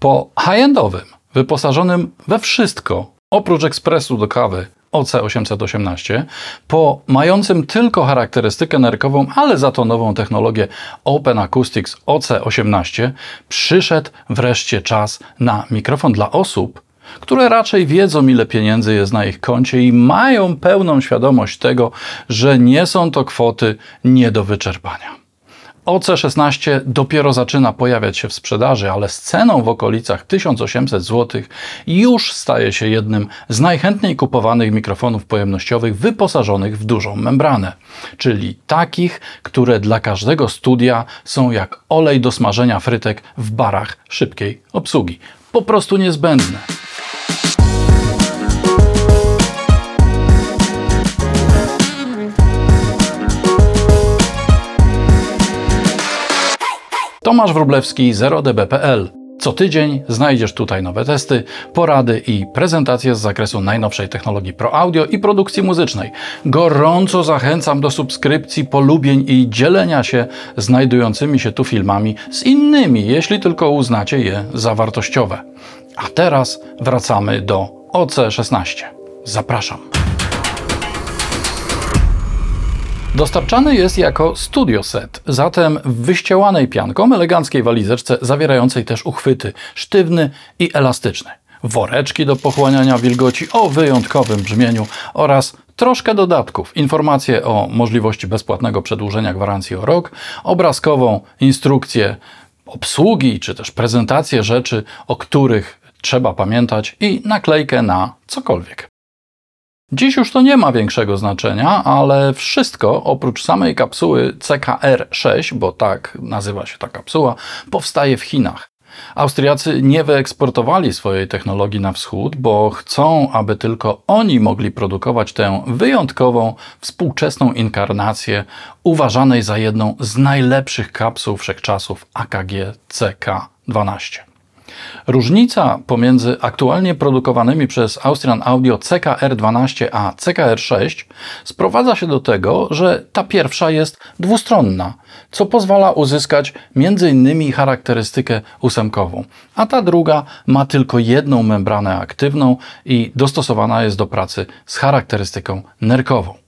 Po high-endowym, wyposażonym we wszystko, oprócz ekspresu do kawy OC818, po mającym tylko charakterystykę nerkową, ale za to nową technologię Open Acoustics OC18, przyszedł wreszcie czas na mikrofon dla osób, które raczej wiedzą, ile pieniędzy jest na ich koncie i mają pełną świadomość tego, że nie są to kwoty nie do wyczerpania. OC16 dopiero zaczyna pojawiać się w sprzedaży, ale z ceną w okolicach 1800 zł już staje się jednym z najchętniej kupowanych mikrofonów pojemnościowych wyposażonych w dużą membranę, czyli takich, które dla każdego studia są jak olej do smażenia frytek w barach szybkiej obsługi. Po prostu niezbędne. Tomasz Wróblewski 0db.pl co tydzień znajdziesz tutaj nowe testy, porady i prezentacje z zakresu najnowszej technologii Pro Audio i produkcji muzycznej. Gorąco zachęcam do subskrypcji, polubień i dzielenia się znajdującymi się tu filmami z innymi, jeśli tylko uznacie je za wartościowe. A teraz wracamy do OC16. Zapraszam. Dostarczany jest jako studio set, zatem w wyściełanej pianką eleganckiej walizeczce zawierającej też uchwyty sztywny i elastyczny, woreczki do pochłaniania wilgoci o wyjątkowym brzmieniu oraz troszkę dodatków, informacje o możliwości bezpłatnego przedłużenia gwarancji o rok, obrazkową instrukcję obsługi czy też prezentację rzeczy, o których trzeba pamiętać i naklejkę na cokolwiek. Dziś już to nie ma większego znaczenia, ale wszystko oprócz samej kapsuły CKR6, bo tak nazywa się ta kapsuła, powstaje w Chinach. Austriacy nie wyeksportowali swojej technologii na wschód, bo chcą, aby tylko oni mogli produkować tę wyjątkową, współczesną inkarnację uważanej za jedną z najlepszych kapsuł wszechczasów AKG CK12. Różnica pomiędzy aktualnie produkowanymi przez Austrian Audio CKR12 a CKR6 sprowadza się do tego, że ta pierwsza jest dwustronna, co pozwala uzyskać m.in. charakterystykę ósemkową, a ta druga ma tylko jedną membranę aktywną i dostosowana jest do pracy z charakterystyką nerkową.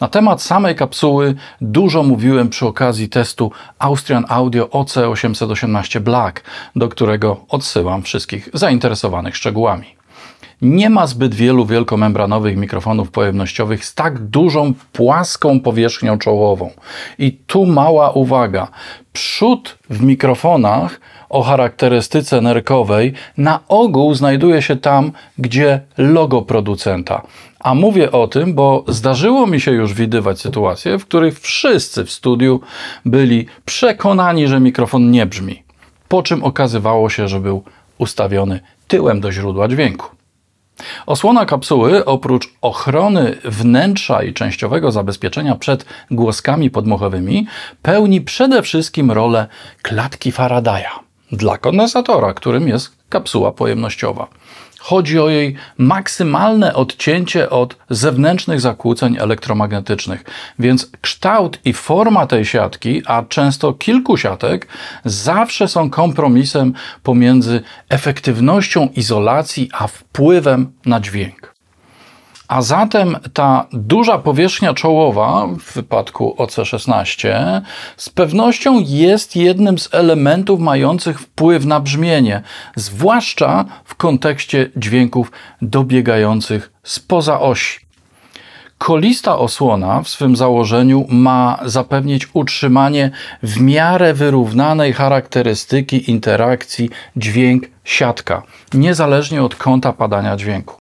Na temat samej kapsuły dużo mówiłem przy okazji testu Austrian Audio OC818 Black, do którego odsyłam wszystkich zainteresowanych szczegółami. Nie ma zbyt wielu wielkomembranowych mikrofonów pojemnościowych z tak dużą, płaską powierzchnią czołową. I tu mała uwaga. Przód w mikrofonach o charakterystyce nerkowej na ogół znajduje się tam, gdzie logo producenta. A mówię o tym, bo zdarzyło mi się już widywać sytuacje, w których wszyscy w studiu byli przekonani, że mikrofon nie brzmi, po czym okazywało się, że był ustawiony tyłem do źródła dźwięku. Osłona kapsuły, oprócz ochrony wnętrza i częściowego zabezpieczenia przed głoskami podmuchowymi, pełni przede wszystkim rolę klatki Faradaya dla kondensatora, którym jest kapsuła pojemnościowa. Chodzi o jej maksymalne odcięcie od zewnętrznych zakłóceń elektromagnetycznych, więc kształt i forma tej siatki, a często kilku siatek, zawsze są kompromisem pomiędzy efektywnością izolacji a wpływem na dźwięk. A zatem ta duża powierzchnia czołowa w wypadku OC16 z pewnością jest jednym z elementów mających wpływ na brzmienie, zwłaszcza w kontekście dźwięków dobiegających spoza osi. Kolista osłona w swym założeniu ma zapewnić utrzymanie w miarę wyrównanej charakterystyki interakcji dźwięk-siatka, niezależnie od kąta padania dźwięku.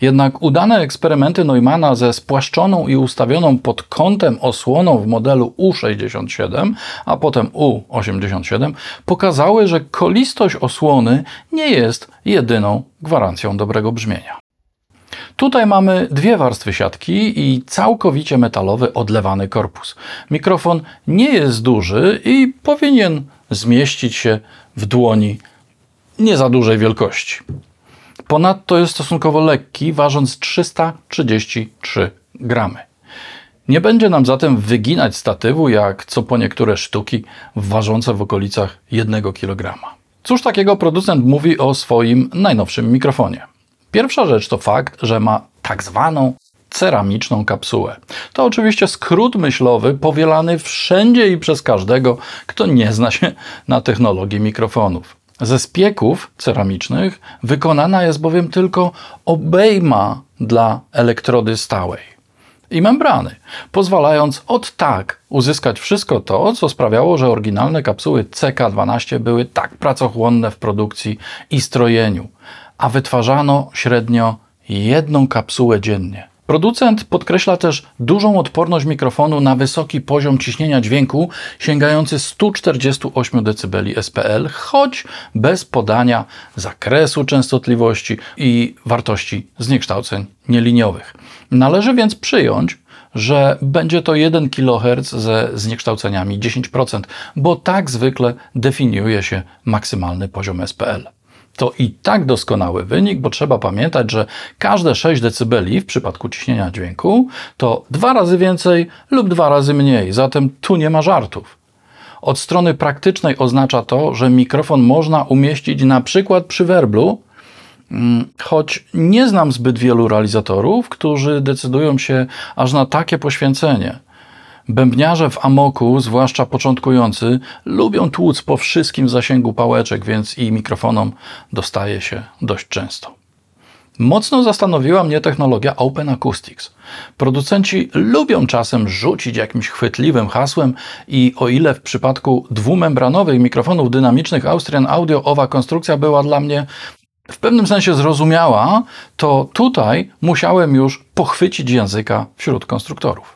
Jednak udane eksperymenty Neumana ze spłaszczoną i ustawioną pod kątem osłoną w modelu U67, a potem U87 pokazały, że kolistość osłony nie jest jedyną gwarancją dobrego brzmienia. Tutaj mamy dwie warstwy siatki i całkowicie metalowy odlewany korpus. Mikrofon nie jest duży i powinien zmieścić się w dłoni nie za dużej wielkości. Ponadto jest stosunkowo lekki, ważąc 333 gramy. Nie będzie nam zatem wyginać statywu, jak co po niektóre sztuki ważące w okolicach 1 kg. Cóż takiego producent mówi o swoim najnowszym mikrofonie? Pierwsza rzecz to fakt, że ma tak zwaną ceramiczną kapsułę. To oczywiście skrót myślowy powielany wszędzie i przez każdego, kto nie zna się na technologii mikrofonów. Ze spieków ceramicznych wykonana jest bowiem tylko obejma dla elektrody stałej i membrany, pozwalając od tak uzyskać wszystko to, co sprawiało, że oryginalne kapsuły CK12 były tak pracochłonne w produkcji i strojeniu, a wytwarzano średnio jedną kapsułę dziennie. Producent podkreśla też dużą odporność mikrofonu na wysoki poziom ciśnienia dźwięku sięgający 148 dB SPL, choć bez podania zakresu częstotliwości i wartości zniekształceń nieliniowych. Należy więc przyjąć, że będzie to 1 kHz ze zniekształceniami 10%, bo tak zwykle definiuje się maksymalny poziom SPL to i tak doskonały wynik, bo trzeba pamiętać, że każde 6 dB w przypadku ciśnienia dźwięku to dwa razy więcej lub dwa razy mniej, zatem tu nie ma żartów. Od strony praktycznej oznacza to, że mikrofon można umieścić na przykład przy werblu, mm, choć nie znam zbyt wielu realizatorów, którzy decydują się aż na takie poświęcenie. Bębniarze w amoku, zwłaszcza początkujący, lubią tłuc po wszystkim zasięgu pałeczek, więc i mikrofonom dostaje się dość często. Mocno zastanowiła mnie technologia Open Acoustics. Producenci lubią czasem rzucić jakimś chwytliwym hasłem i o ile w przypadku dwumembranowych mikrofonów dynamicznych Austrian Audio owa konstrukcja była dla mnie w pewnym sensie zrozumiała, to tutaj musiałem już pochwycić języka wśród konstruktorów.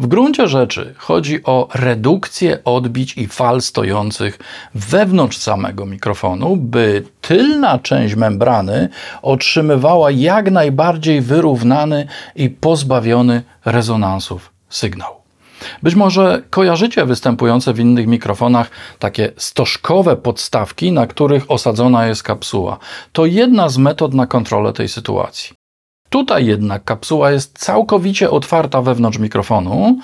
W gruncie rzeczy chodzi o redukcję odbić i fal stojących wewnątrz samego mikrofonu, by tylna część membrany otrzymywała jak najbardziej wyrównany i pozbawiony rezonansów sygnał. Być może kojarzycie występujące w innych mikrofonach takie stożkowe podstawki, na których osadzona jest kapsuła. To jedna z metod na kontrolę tej sytuacji. Tutaj jednak kapsuła jest całkowicie otwarta wewnątrz mikrofonu,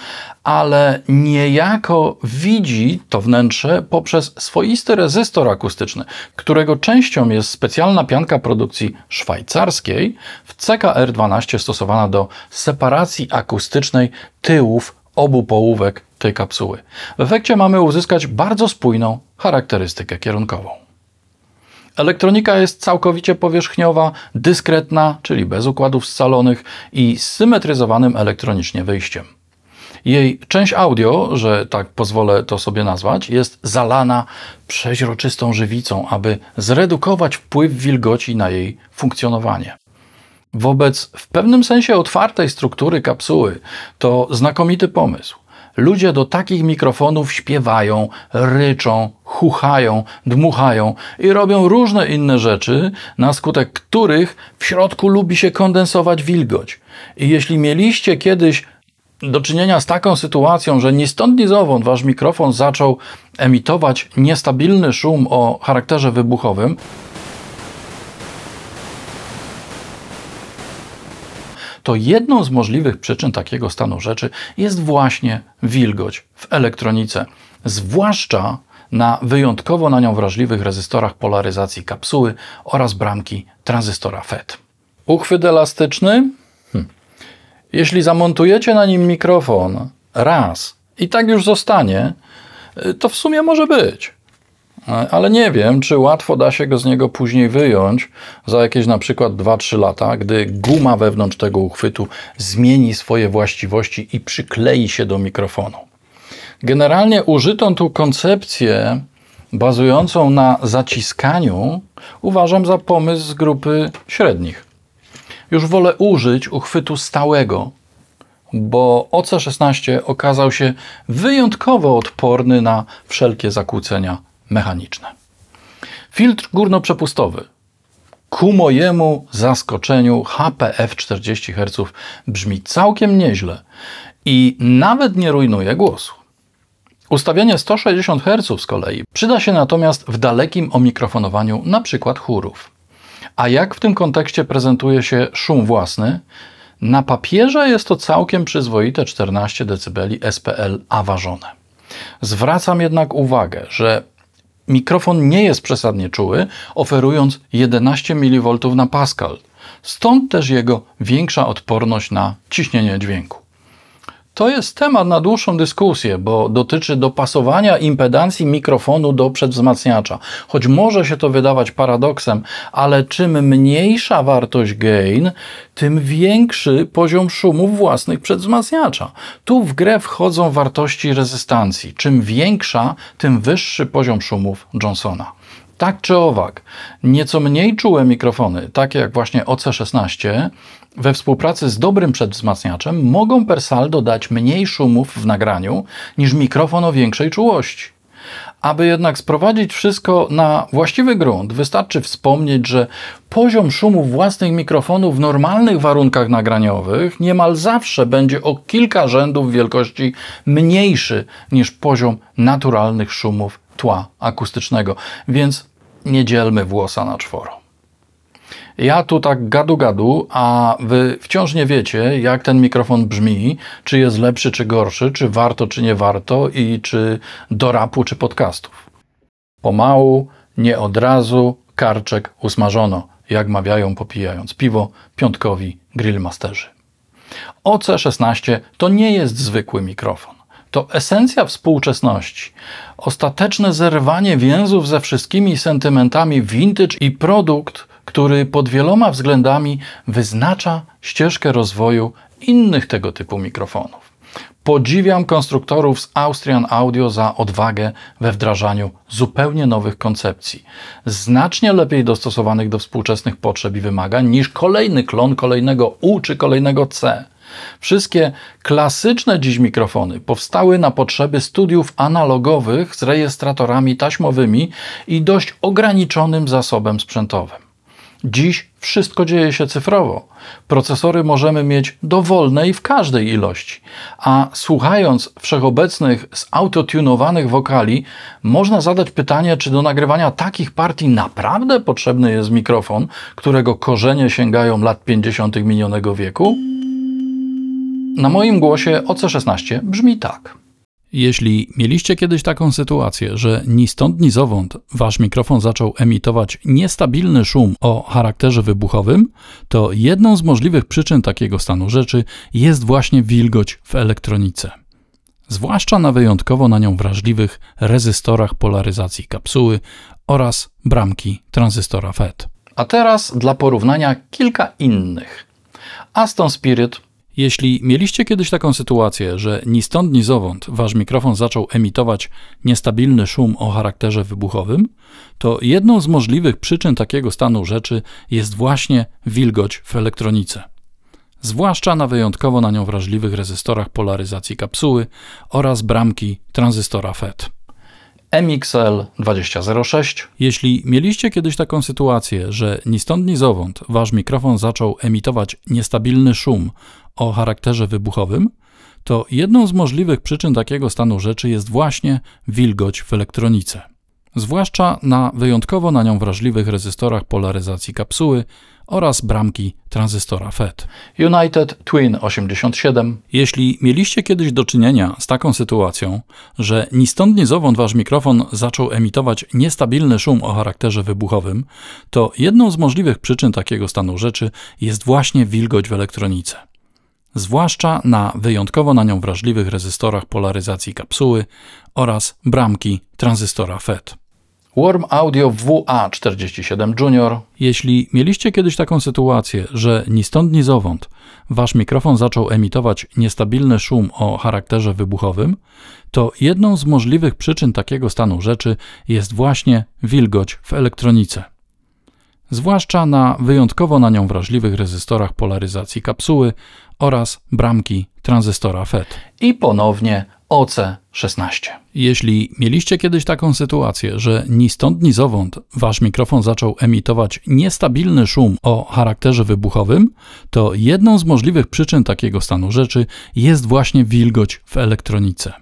ale niejako widzi to wnętrze poprzez swoisty rezystor akustyczny, którego częścią jest specjalna pianka produkcji szwajcarskiej w CKR12 stosowana do separacji akustycznej tyłów obu połówek tej kapsuły. W efekcie mamy uzyskać bardzo spójną charakterystykę kierunkową. Elektronika jest całkowicie powierzchniowa, dyskretna, czyli bez układów scalonych i z symetryzowanym elektronicznie wyjściem. Jej część audio, że tak pozwolę to sobie nazwać, jest zalana przeźroczystą żywicą, aby zredukować wpływ wilgoci na jej funkcjonowanie. Wobec w pewnym sensie otwartej struktury kapsuły to znakomity pomysł. Ludzie do takich mikrofonów śpiewają, ryczą, chuchają, dmuchają i robią różne inne rzeczy, na skutek których w środku lubi się kondensować wilgoć. I jeśli mieliście kiedyś do czynienia z taką sytuacją, że ni stąd, ni zowąd wasz mikrofon zaczął emitować niestabilny szum o charakterze wybuchowym, to jedną z możliwych przyczyn takiego stanu rzeczy jest właśnie wilgoć w elektronice, zwłaszcza na wyjątkowo na nią wrażliwych rezystorach polaryzacji kapsuły oraz bramki tranzystora FET. Uchwyt elastyczny? Hm. Jeśli zamontujecie na nim mikrofon raz i tak już zostanie, y, to w sumie może być. Ale nie wiem, czy łatwo da się go z niego później wyjąć za jakieś na przykład 2-3 lata, gdy guma wewnątrz tego uchwytu zmieni swoje właściwości i przyklei się do mikrofonu. Generalnie użytą tu koncepcję bazującą na zaciskaniu uważam za pomysł z grupy średnich. Już wolę użyć uchwytu stałego, bo OC16 okazał się wyjątkowo odporny na wszelkie zakłócenia mechaniczne. Filtr górnoprzepustowy. Ku mojemu zaskoczeniu HPF 40 Hz brzmi całkiem nieźle i nawet nie rujnuje głosu. Ustawienie 160 Hz z kolei przyda się natomiast w dalekim omikrofonowaniu np. chórów. A jak w tym kontekście prezentuje się szum własny? Na papierze jest to całkiem przyzwoite 14 dB SPL aważone. Zwracam jednak uwagę, że mikrofon nie jest przesadnie czuły, oferując 11 mV na Pascal. Stąd też jego większa odporność na ciśnienie dźwięku. To jest temat na dłuższą dyskusję, bo dotyczy dopasowania impedancji mikrofonu do przedwzmacniacza. Choć może się to wydawać paradoksem, ale czym mniejsza wartość gain, tym większy poziom szumów własnych przedwzmacniacza. Tu w grę wchodzą wartości rezystancji. Czym większa, tym wyższy poziom szumów Johnsona. Tak czy owak, nieco mniej czułe mikrofony, takie jak właśnie OC16, we współpracy z dobrym przedwzmacniaczem mogą per saldo dać mniej szumów w nagraniu niż mikrofon o większej czułości. Aby jednak sprowadzić wszystko na właściwy grunt, wystarczy wspomnieć, że poziom szumów własnych mikrofonów w normalnych warunkach nagraniowych niemal zawsze będzie o kilka rzędów wielkości mniejszy niż poziom naturalnych szumów tła akustycznego, więc nie dzielmy włosa na czworo. Ja tu tak gadu gadu, a wy wciąż nie wiecie, jak ten mikrofon brzmi, czy jest lepszy, czy gorszy, czy warto, czy nie warto i czy do rapu, czy podcastów. Pomału, nie od razu, karczek usmażono, jak mawiają popijając piwo piątkowi grillmasterzy. OC16 to nie jest zwykły mikrofon to esencja współczesności. Ostateczne zerwanie więzów ze wszystkimi sentymentami vintage i produkt, który pod wieloma względami wyznacza ścieżkę rozwoju innych tego typu mikrofonów. Podziwiam konstruktorów z Austrian Audio za odwagę we wdrażaniu zupełnie nowych koncepcji, znacznie lepiej dostosowanych do współczesnych potrzeb i wymagań niż kolejny klon kolejnego U czy kolejnego C. Wszystkie klasyczne dziś mikrofony powstały na potrzeby studiów analogowych z rejestratorami taśmowymi i dość ograniczonym zasobem sprzętowym. Dziś wszystko dzieje się cyfrowo. Procesory możemy mieć dowolne i w każdej ilości, a słuchając wszechobecnych zautotunowanych wokali, można zadać pytanie, czy do nagrywania takich partii naprawdę potrzebny jest mikrofon, którego korzenie sięgają lat 50. minionego wieku? Na moim głosie OC16 brzmi tak. Jeśli mieliście kiedyś taką sytuację, że ni stąd, ni zowąd wasz mikrofon zaczął emitować niestabilny szum o charakterze wybuchowym, to jedną z możliwych przyczyn takiego stanu rzeczy jest właśnie wilgoć w elektronice. Zwłaszcza na wyjątkowo na nią wrażliwych rezystorach polaryzacji kapsuły oraz bramki tranzystora FET. A teraz dla porównania kilka innych. Aston Spirit jeśli mieliście kiedyś taką sytuację, że ni stąd, ni zowąd wasz mikrofon zaczął emitować niestabilny szum o charakterze wybuchowym, to jedną z możliwych przyczyn takiego stanu rzeczy jest właśnie wilgoć w elektronice. Zwłaszcza na wyjątkowo na nią wrażliwych rezystorach polaryzacji kapsuły oraz bramki tranzystora FET. MXL 2006. Jeśli mieliście kiedyś taką sytuację, że ni stąd, ni zowąd wasz mikrofon zaczął emitować niestabilny szum o charakterze wybuchowym, to jedną z możliwych przyczyn takiego stanu rzeczy jest właśnie wilgoć w elektronice. Zwłaszcza na wyjątkowo na nią wrażliwych rezystorach polaryzacji kapsuły oraz bramki tranzystora FET. United Twin 87. Jeśli mieliście kiedyś do czynienia z taką sytuacją, że ni stąd ni zowąd wasz mikrofon zaczął emitować niestabilny szum o charakterze wybuchowym, to jedną z możliwych przyczyn takiego stanu rzeczy jest właśnie wilgoć w elektronice zwłaszcza na wyjątkowo na nią wrażliwych rezystorach polaryzacji kapsuły oraz bramki tranzystora FET. Warm Audio WA47 Junior. Jeśli mieliście kiedyś taką sytuację, że ni stąd ni zowąd wasz mikrofon zaczął emitować niestabilny szum o charakterze wybuchowym, to jedną z możliwych przyczyn takiego stanu rzeczy jest właśnie wilgoć w elektronice zwłaszcza na wyjątkowo na nią wrażliwych rezystorach polaryzacji kapsuły oraz bramki tranzystora FET. I ponownie OC16. Jeśli mieliście kiedyś taką sytuację, że ni stąd, ni zowąd wasz mikrofon zaczął emitować niestabilny szum o charakterze wybuchowym, to jedną z możliwych przyczyn takiego stanu rzeczy jest właśnie wilgoć w elektronice.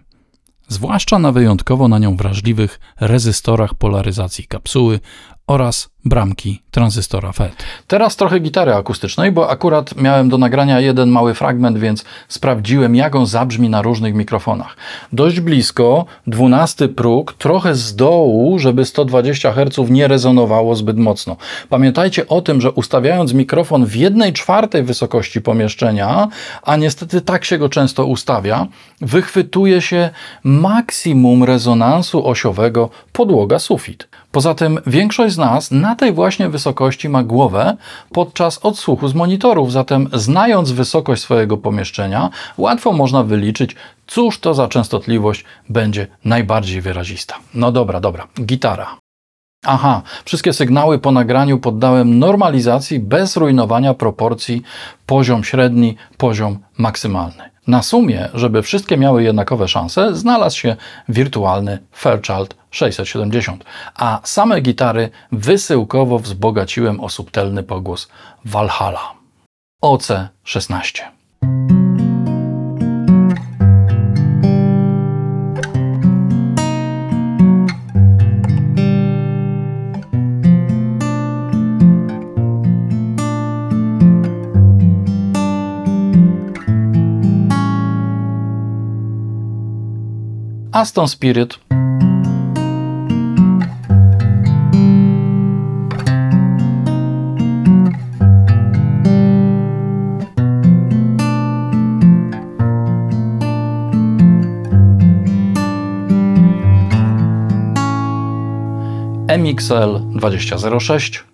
Zwłaszcza na wyjątkowo na nią wrażliwych rezystorach polaryzacji kapsuły oraz bramki tranzystora FET. Teraz trochę gitary akustycznej, bo akurat miałem do nagrania jeden mały fragment, więc sprawdziłem, jak on zabrzmi na różnych mikrofonach. Dość blisko, 12 próg, trochę z dołu, żeby 120 Hz nie rezonowało zbyt mocno. Pamiętajcie o tym, że ustawiając mikrofon w jednej czwartej wysokości pomieszczenia, a niestety tak się go często ustawia, wychwytuje się maksimum rezonansu osiowego podłoga sufit. Poza tym większość z nas na tej właśnie wysokości ma głowę podczas odsłuchu z monitorów, zatem znając wysokość swojego pomieszczenia, łatwo można wyliczyć, cóż to za częstotliwość będzie najbardziej wyrazista. No dobra, dobra, gitara. Aha, wszystkie sygnały po nagraniu poddałem normalizacji bez rujnowania proporcji poziom średni, poziom maksymalny. Na sumie, żeby wszystkie miały jednakowe szanse, znalazł się wirtualny Fairchild 670, a same gitary wysyłkowo wzbogaciłem o subtelny pogłos Valhalla. OC16. Aston Spirit. MXL 2006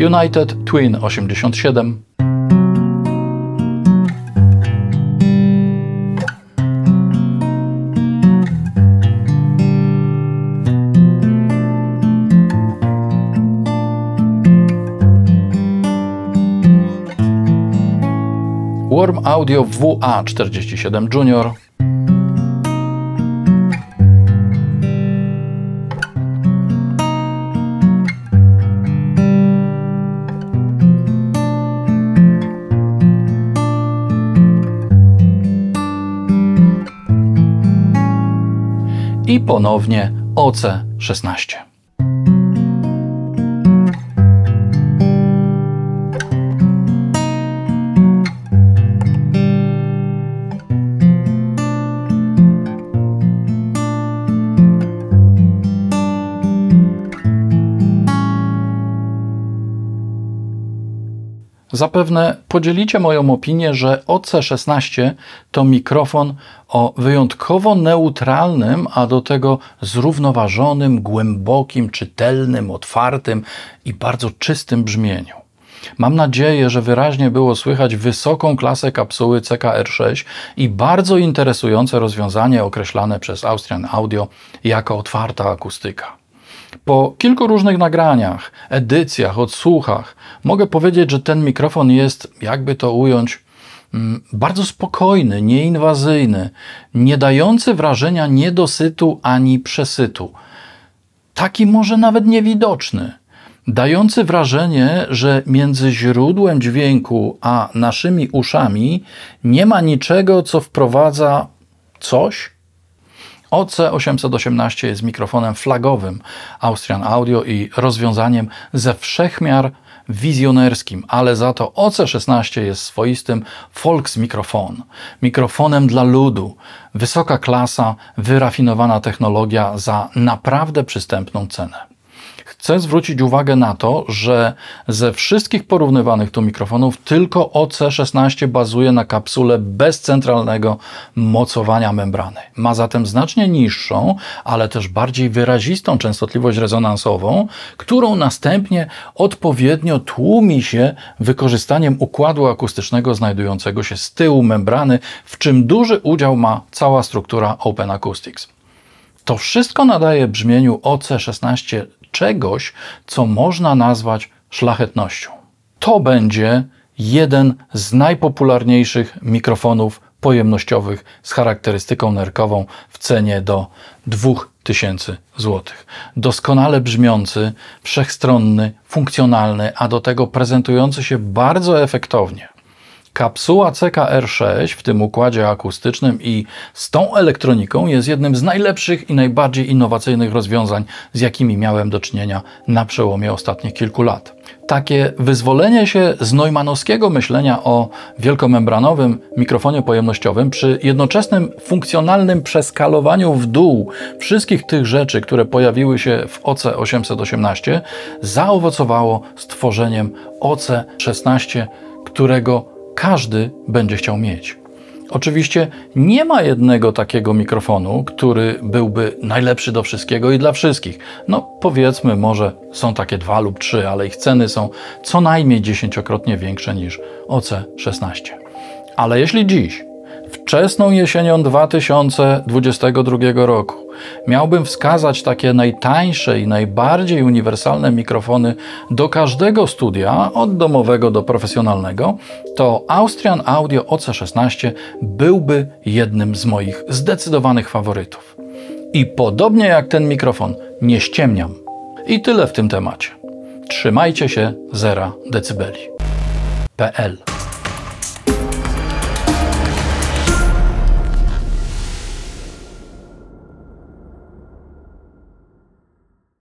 United Twin 87 Worm Audio WA47 Junior i ponownie OC16. Zapewne podzielicie moją opinię, że OC16 to mikrofon o wyjątkowo neutralnym, a do tego zrównoważonym, głębokim, czytelnym, otwartym i bardzo czystym brzmieniu. Mam nadzieję, że wyraźnie było słychać wysoką klasę kapsuły CKR6 i bardzo interesujące rozwiązanie określane przez Austrian Audio jako otwarta akustyka. Po kilku różnych nagraniach, edycjach, odsłuchach mogę powiedzieć, że ten mikrofon jest, jakby to ująć, mm, bardzo spokojny, nieinwazyjny, nie dający wrażenia niedosytu ani przesytu. Taki może nawet niewidoczny, dający wrażenie, że między źródłem dźwięku a naszymi uszami nie ma niczego, co wprowadza coś, OC818 jest mikrofonem flagowym Austrian Audio i rozwiązaniem ze wszechmiar wizjonerskim, ale za to OC16 jest swoistym Volksmikrofon, mikrofonem dla ludu, wysoka klasa, wyrafinowana technologia za naprawdę przystępną cenę. Chcę zwrócić uwagę na to, że ze wszystkich porównywanych tu mikrofonów tylko OC16 bazuje na kapsule bez centralnego mocowania membrany. Ma zatem znacznie niższą, ale też bardziej wyrazistą częstotliwość rezonansową, którą następnie odpowiednio tłumi się wykorzystaniem układu akustycznego znajdującego się z tyłu membrany, w czym duży udział ma cała struktura Open Acoustics. To wszystko nadaje brzmieniu OC16 czegoś, co można nazwać szlachetnością. To będzie jeden z najpopularniejszych mikrofonów pojemnościowych z charakterystyką nerkową w cenie do 2000 zł. Doskonale brzmiący, wszechstronny, funkcjonalny, a do tego prezentujący się bardzo efektownie. Kapsuła CKR6 w tym układzie akustycznym i z tą elektroniką jest jednym z najlepszych i najbardziej innowacyjnych rozwiązań, z jakimi miałem do czynienia na przełomie ostatnich kilku lat. Takie wyzwolenie się z neumanowskiego myślenia o wielkomembranowym mikrofonie pojemnościowym przy jednoczesnym funkcjonalnym przeskalowaniu w dół wszystkich tych rzeczy, które pojawiły się w OC818, zaowocowało stworzeniem OC16, którego każdy będzie chciał mieć. Oczywiście nie ma jednego takiego mikrofonu, który byłby najlepszy do wszystkiego i dla wszystkich. No powiedzmy, może są takie dwa lub trzy, ale ich ceny są co najmniej dziesięciokrotnie większe niż OC16. Ale jeśli dziś wczesną jesienią 2022 roku miałbym wskazać takie najtańsze i najbardziej uniwersalne mikrofony do każdego studia, od domowego do profesjonalnego, to Austrian Audio OC16 byłby jednym z moich zdecydowanych faworytów. I podobnie jak ten mikrofon, nie ściemniam. I tyle w tym temacie. Trzymajcie się zera decybeli. PL